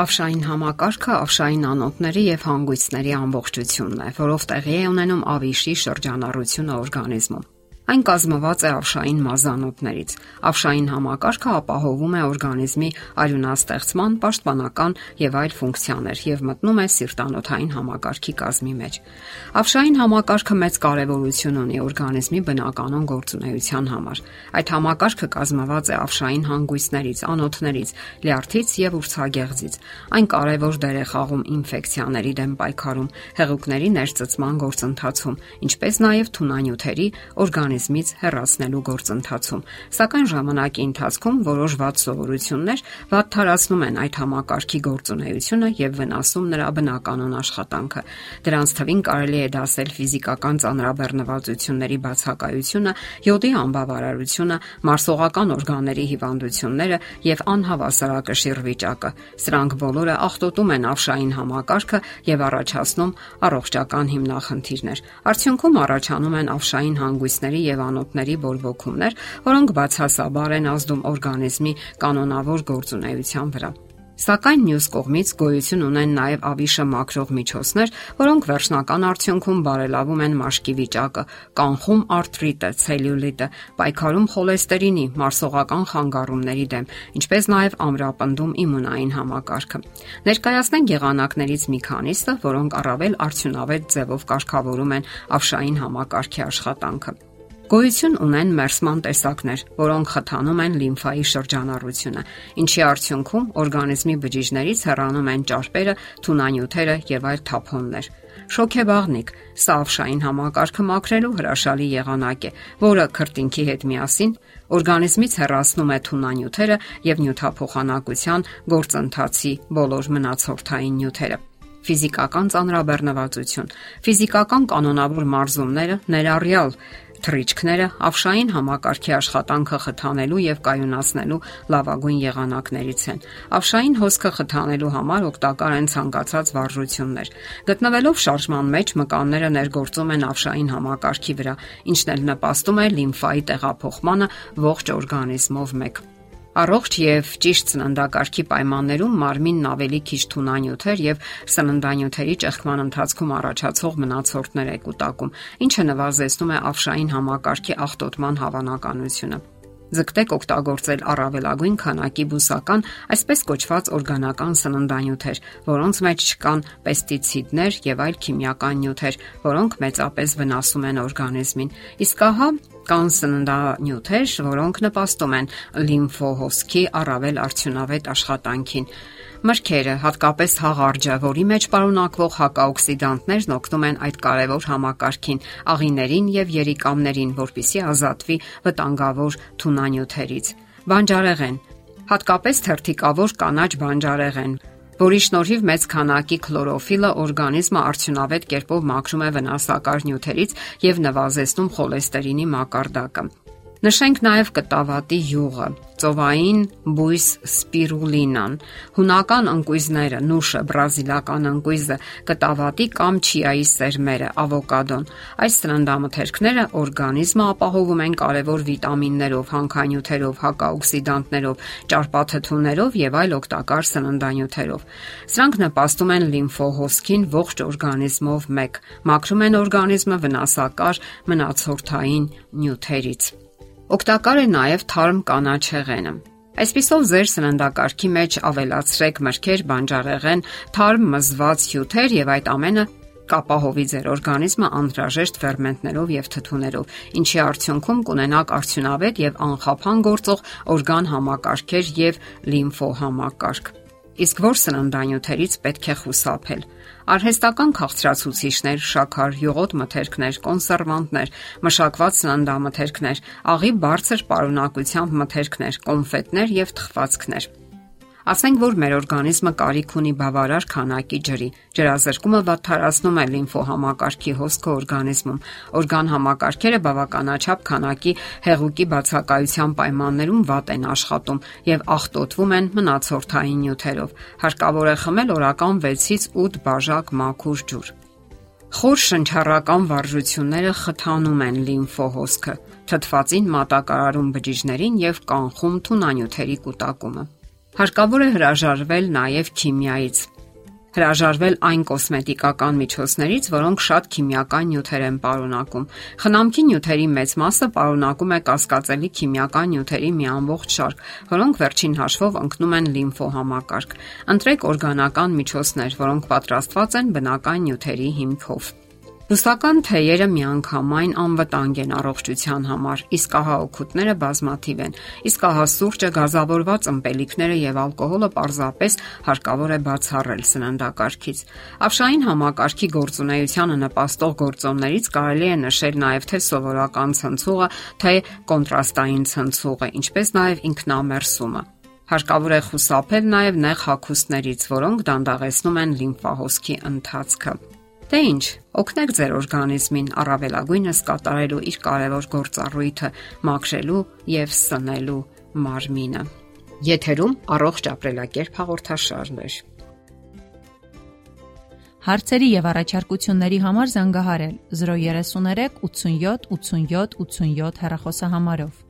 Ավշային համակարգը ավշային անոթների եւ հանգույցների ամբողջությունն է, որով տեղի է ունենում ավիշի շրջանառությունը օրգանիզմում։ Այն կազմված է ավշային մազանոթներից։ Ավշային համակարգը ապահովում է օրգանիզմի արյունաստեղծման, պաշտպանական եւ այլ ֆունկցիաներ եւ մտնում է սիրտանոթային համակարգի կազմի մեջ։ Ավշային համակարգը մեծ կարեւորություն ունի օրգանիզմի բնականon գործունեության համար։ Այդ համակարգը կազմված է ավշային հանգույցներից, անոթներից, լյարդից եւ ուրցագեղձից։ Այն կարևոր դեր է խաղում ինֆեկցիաների դեմ պայքարում, հեղուկների ներծծման գործընթացում, ինչպես նաեւ թունանյութերի օրգանիզմից հեռացնելու գործընթացում։ Սակայն ժամանակի ընթացքում որոշ վատ սովորություններ վատթարացնում են այդ համակարգի գործունեությունը եւ վնասում նրա բնականon աշխատանքը։ Դրանց թվին կարելի է դասել ֆիզիկական ծանրաբեռնվածությունների բացակայությունը, յոդի անբավարարությունը, մարսողական օրգանների հիվանդությունները եւ անհավասարակշիռ վիճակը։ Սրանք բոլորը աղտոտում են ավշային համակարգը եւ առաջացնում առողջական հիմնախնդիրներ։ Արդյունքում առաջանում են ավշային հանգույցների եւ անոթների բորբոքումներ, որոնք բացասաբար են ազդում օրգանիզմի կանոնավոր գործունեության վրա։ Սակայն մյուս կողմից գոյություն ունեն նաև ավիշը մակրող միջոցներ, որոնք վերջնական արդյունքում բարելավում են մաշկի վիճակը, կանխում արթրիտը, ցելյուլիտը, պայքարում խոլեստերինի, մարսողական խանգարումների դեմ, ինչպես նաև ամրապնդում իմունային համակարգը։ Ներկայացնենք եղանակներից մի քանիսը, որոնք առավել արդյունավետ ձևով կարգավորում են ավշային համակարգի աշխատանքը։ Գոյություն ունեն մերսման տեսակներ, որոնք խթանում են լիմֆայի շրջանառությունը, ինչի արդյունքում օրգանիզմի բջիջներից հեռանում են ճարպերը, թունանյութերը եւ այլ թափոններ։ Շոքեբաղնիկ սա ավշային համակարգը մաքրելու հրաշալի եղանակ է, որը քրտինքի հետ միասին օրգանիզմից հեռացնում է թունանյութերը եւ նյութափոխանակության գործընթացի բոլոր մնացորդային նյութերը ֆիզիկական ծանրաբեռնվածություն ֆիզիկական կանոնավոր մարզումները ներառյալ թռիչքները ավշային համակարգի աշխատանքը խթանելու եւ կայունացնելու լավագույն եղանակներից են։ Ավշային հոսքը խթանելու համար օգտակար են ցանկացած վարժություններ։ Գտնվելով շարժման մեջ մկանները ներգործում են ավշային համակարգի վրա, ինչն էլ նպաստում է լիմֆայի տեղափոխմանը ողջ օրգանիզմով մեկ։ Առողջ եւ ճիշտ սննդակարգի պայմաններում մարմինն ավելի քիչ թունանյութեր եւ սննդանյութերի ճեղքման ընթացքում առաջացող մնացորդներ է կուտակում, ինչը նվազեցնում է ավշային համակարգի աղտոտման հավանականությունը ձգտեք օգտագործել առավելագույն քանակի բուսական, այսպես կոչված օրգանական սննդանյութեր, որոնց մեջ չկան պեստիցիդներ եւ այլ քիմիական նյութեր, որոնք մեծապես վնասում են օրգանիզմին։ Իսկ ահա կան սննդանյութեր, որոնք նպաստում են լիմֆոհոսքի առավել արդյունավետ աշխատանքին։ Մրգերը, հատկապես հաղարջը, որի մեջ պարունակվող հակաօքսիդանտներն օգնում են այդ կարևոր համակարգին, աղիներին եւ երիկամներին, որpիսի ազատվի վտանգավոր թունանյութերից։ Բանջարեղեն, հատկապես թերթիկավոր կանաչ բանջարեղեն, որի շնորհիվ մեծ քանակի քլորոֆիլը օրգանիզմը արդյունավետ կերպով մաքրում է վնասակար նյութերից եւ նվազեցնում խոլեստերինի մակարդակը։ Նշենք նաև կտավատի յուղը, ծովային բույս սպիրուլինան, հունական ընկույզները, նուշը, բրազիլական ընկույզը, կտավատի կամ չիայի սերմերը, ավոկադոն։ Այս սննդամթերքները օրգանիզմը ապահովում են կարևոր վիտամիններով, հանքանյութերով, հակաօքսիդանտներով, ճարպաթթուներով եւ այլ օգտակար սննդանյութերով։ Սրանք նպաստում են լիմֆոհոսքին ողջ օրգանիզմով մեկ, մաքրում են օրգանիզմը վնասակար մնացորդային նյութերից։ Օգտակար է նաև թարմ կանաչ հեղենը։ Այսպիսով ձեր սննդակարգի մեջ ավելացրեք մրգեր, բանջարեղեն, թարմ մզված հյութեր եւ այդ ամենը կապահովի ձեր օրգանիզմը անհրաժեշտ ферментներով եւ թթուներով, ինչի արդյունքում կունենաք արդյունավետ եւ անխափան գործող օրգան համակարգեր եւ լիմֆոհամակարգ։ Իսկ որ սննդանյութերից պետք է խուսափել։ Արհեստական քաղցրացուցիչներ, շաքար, յուղոտ մթերքներ, կոնսերվանտներ, մշակված սննդամթերքներ, աղի բարձր պարունակությամբ մթերքներ, կոնֆետներ եւ թխվածքներ։ Ասենք որ մեր օրգանիզմը կարիք ունի բավարար քանակի ջրի։ Ջրազրկումը վատթարացնում է լիմֆոհամակարգի հոսքը օրգանիզմում։ Օրգան համակարգերը բավականաչափ քանակի հեղուկի բացակայության պայմաններում վատ են աշխատում եւ աղտոտվում են մնացորդային նյութերով։ Հարկավոր է խմել օրական 6-ից 8 բաժակ մաքուր ջուր։ Խոր շնչառական վարժությունները խթանում են լիմֆոհոսքը, թթվածին մատակարարում բջիջներին եւ կանխում թունանյութերի կուտակումը։ Հարկավոր է հրաժարվել նաև քիմիայից հրաժարվել այն կոսմետիկական միջոցներից, որոնք շատ քիմիական նյութեր են պարունակում։ Խնամքի նյութերի մեծ մասը պարունակում է կասկածելի քիմիական նյութերի մի ամբողջ շարք, որոնք վերջին հաշվով ընկնում են լիմֆոհամակարգ։ Ընտրեք օրգանական միջոցներ, որոնք պատրաստված են բնական նյութերի հիմքով։ Բուսական թեյերը միանգամայն անվտանգ են առողջության համար, իսկ ահա օգուտները բազմաթիվ են։ Իսկ ահա սուրճը, գազավորված ըմպելիքները եւ ալկոհոլը պարզապես հարկավոր է բացառել սննդակարգից։ Ավշային համակարգի գործունեությանը նպաստող գործոններից կարելի է նշել նաեւ թե սովորական ցնցուղը, թե կոնտրաստային ցնցուղը, ինչպես նաեւ ինքնամերսումը։ Հարկավոր է խուսափել նաև նեղ հագուստներից, որոնք դանդաղեցնում են լիմֆահոսքի ընթացքը։ Դե ի՞նչ, օգնեք ձեր օրգանիզմին առավելագույնս կատարելու իր կարևոր գործառույթը՝ մաքրելու եւ սնելու մարմինը։ Եթերում առողջ ապրելակերպ հաղորդաշարն է։ Հարցերի եւ առաջարկությունների համար զանգահարել 033 87 87 87 հեռախոսահամարով։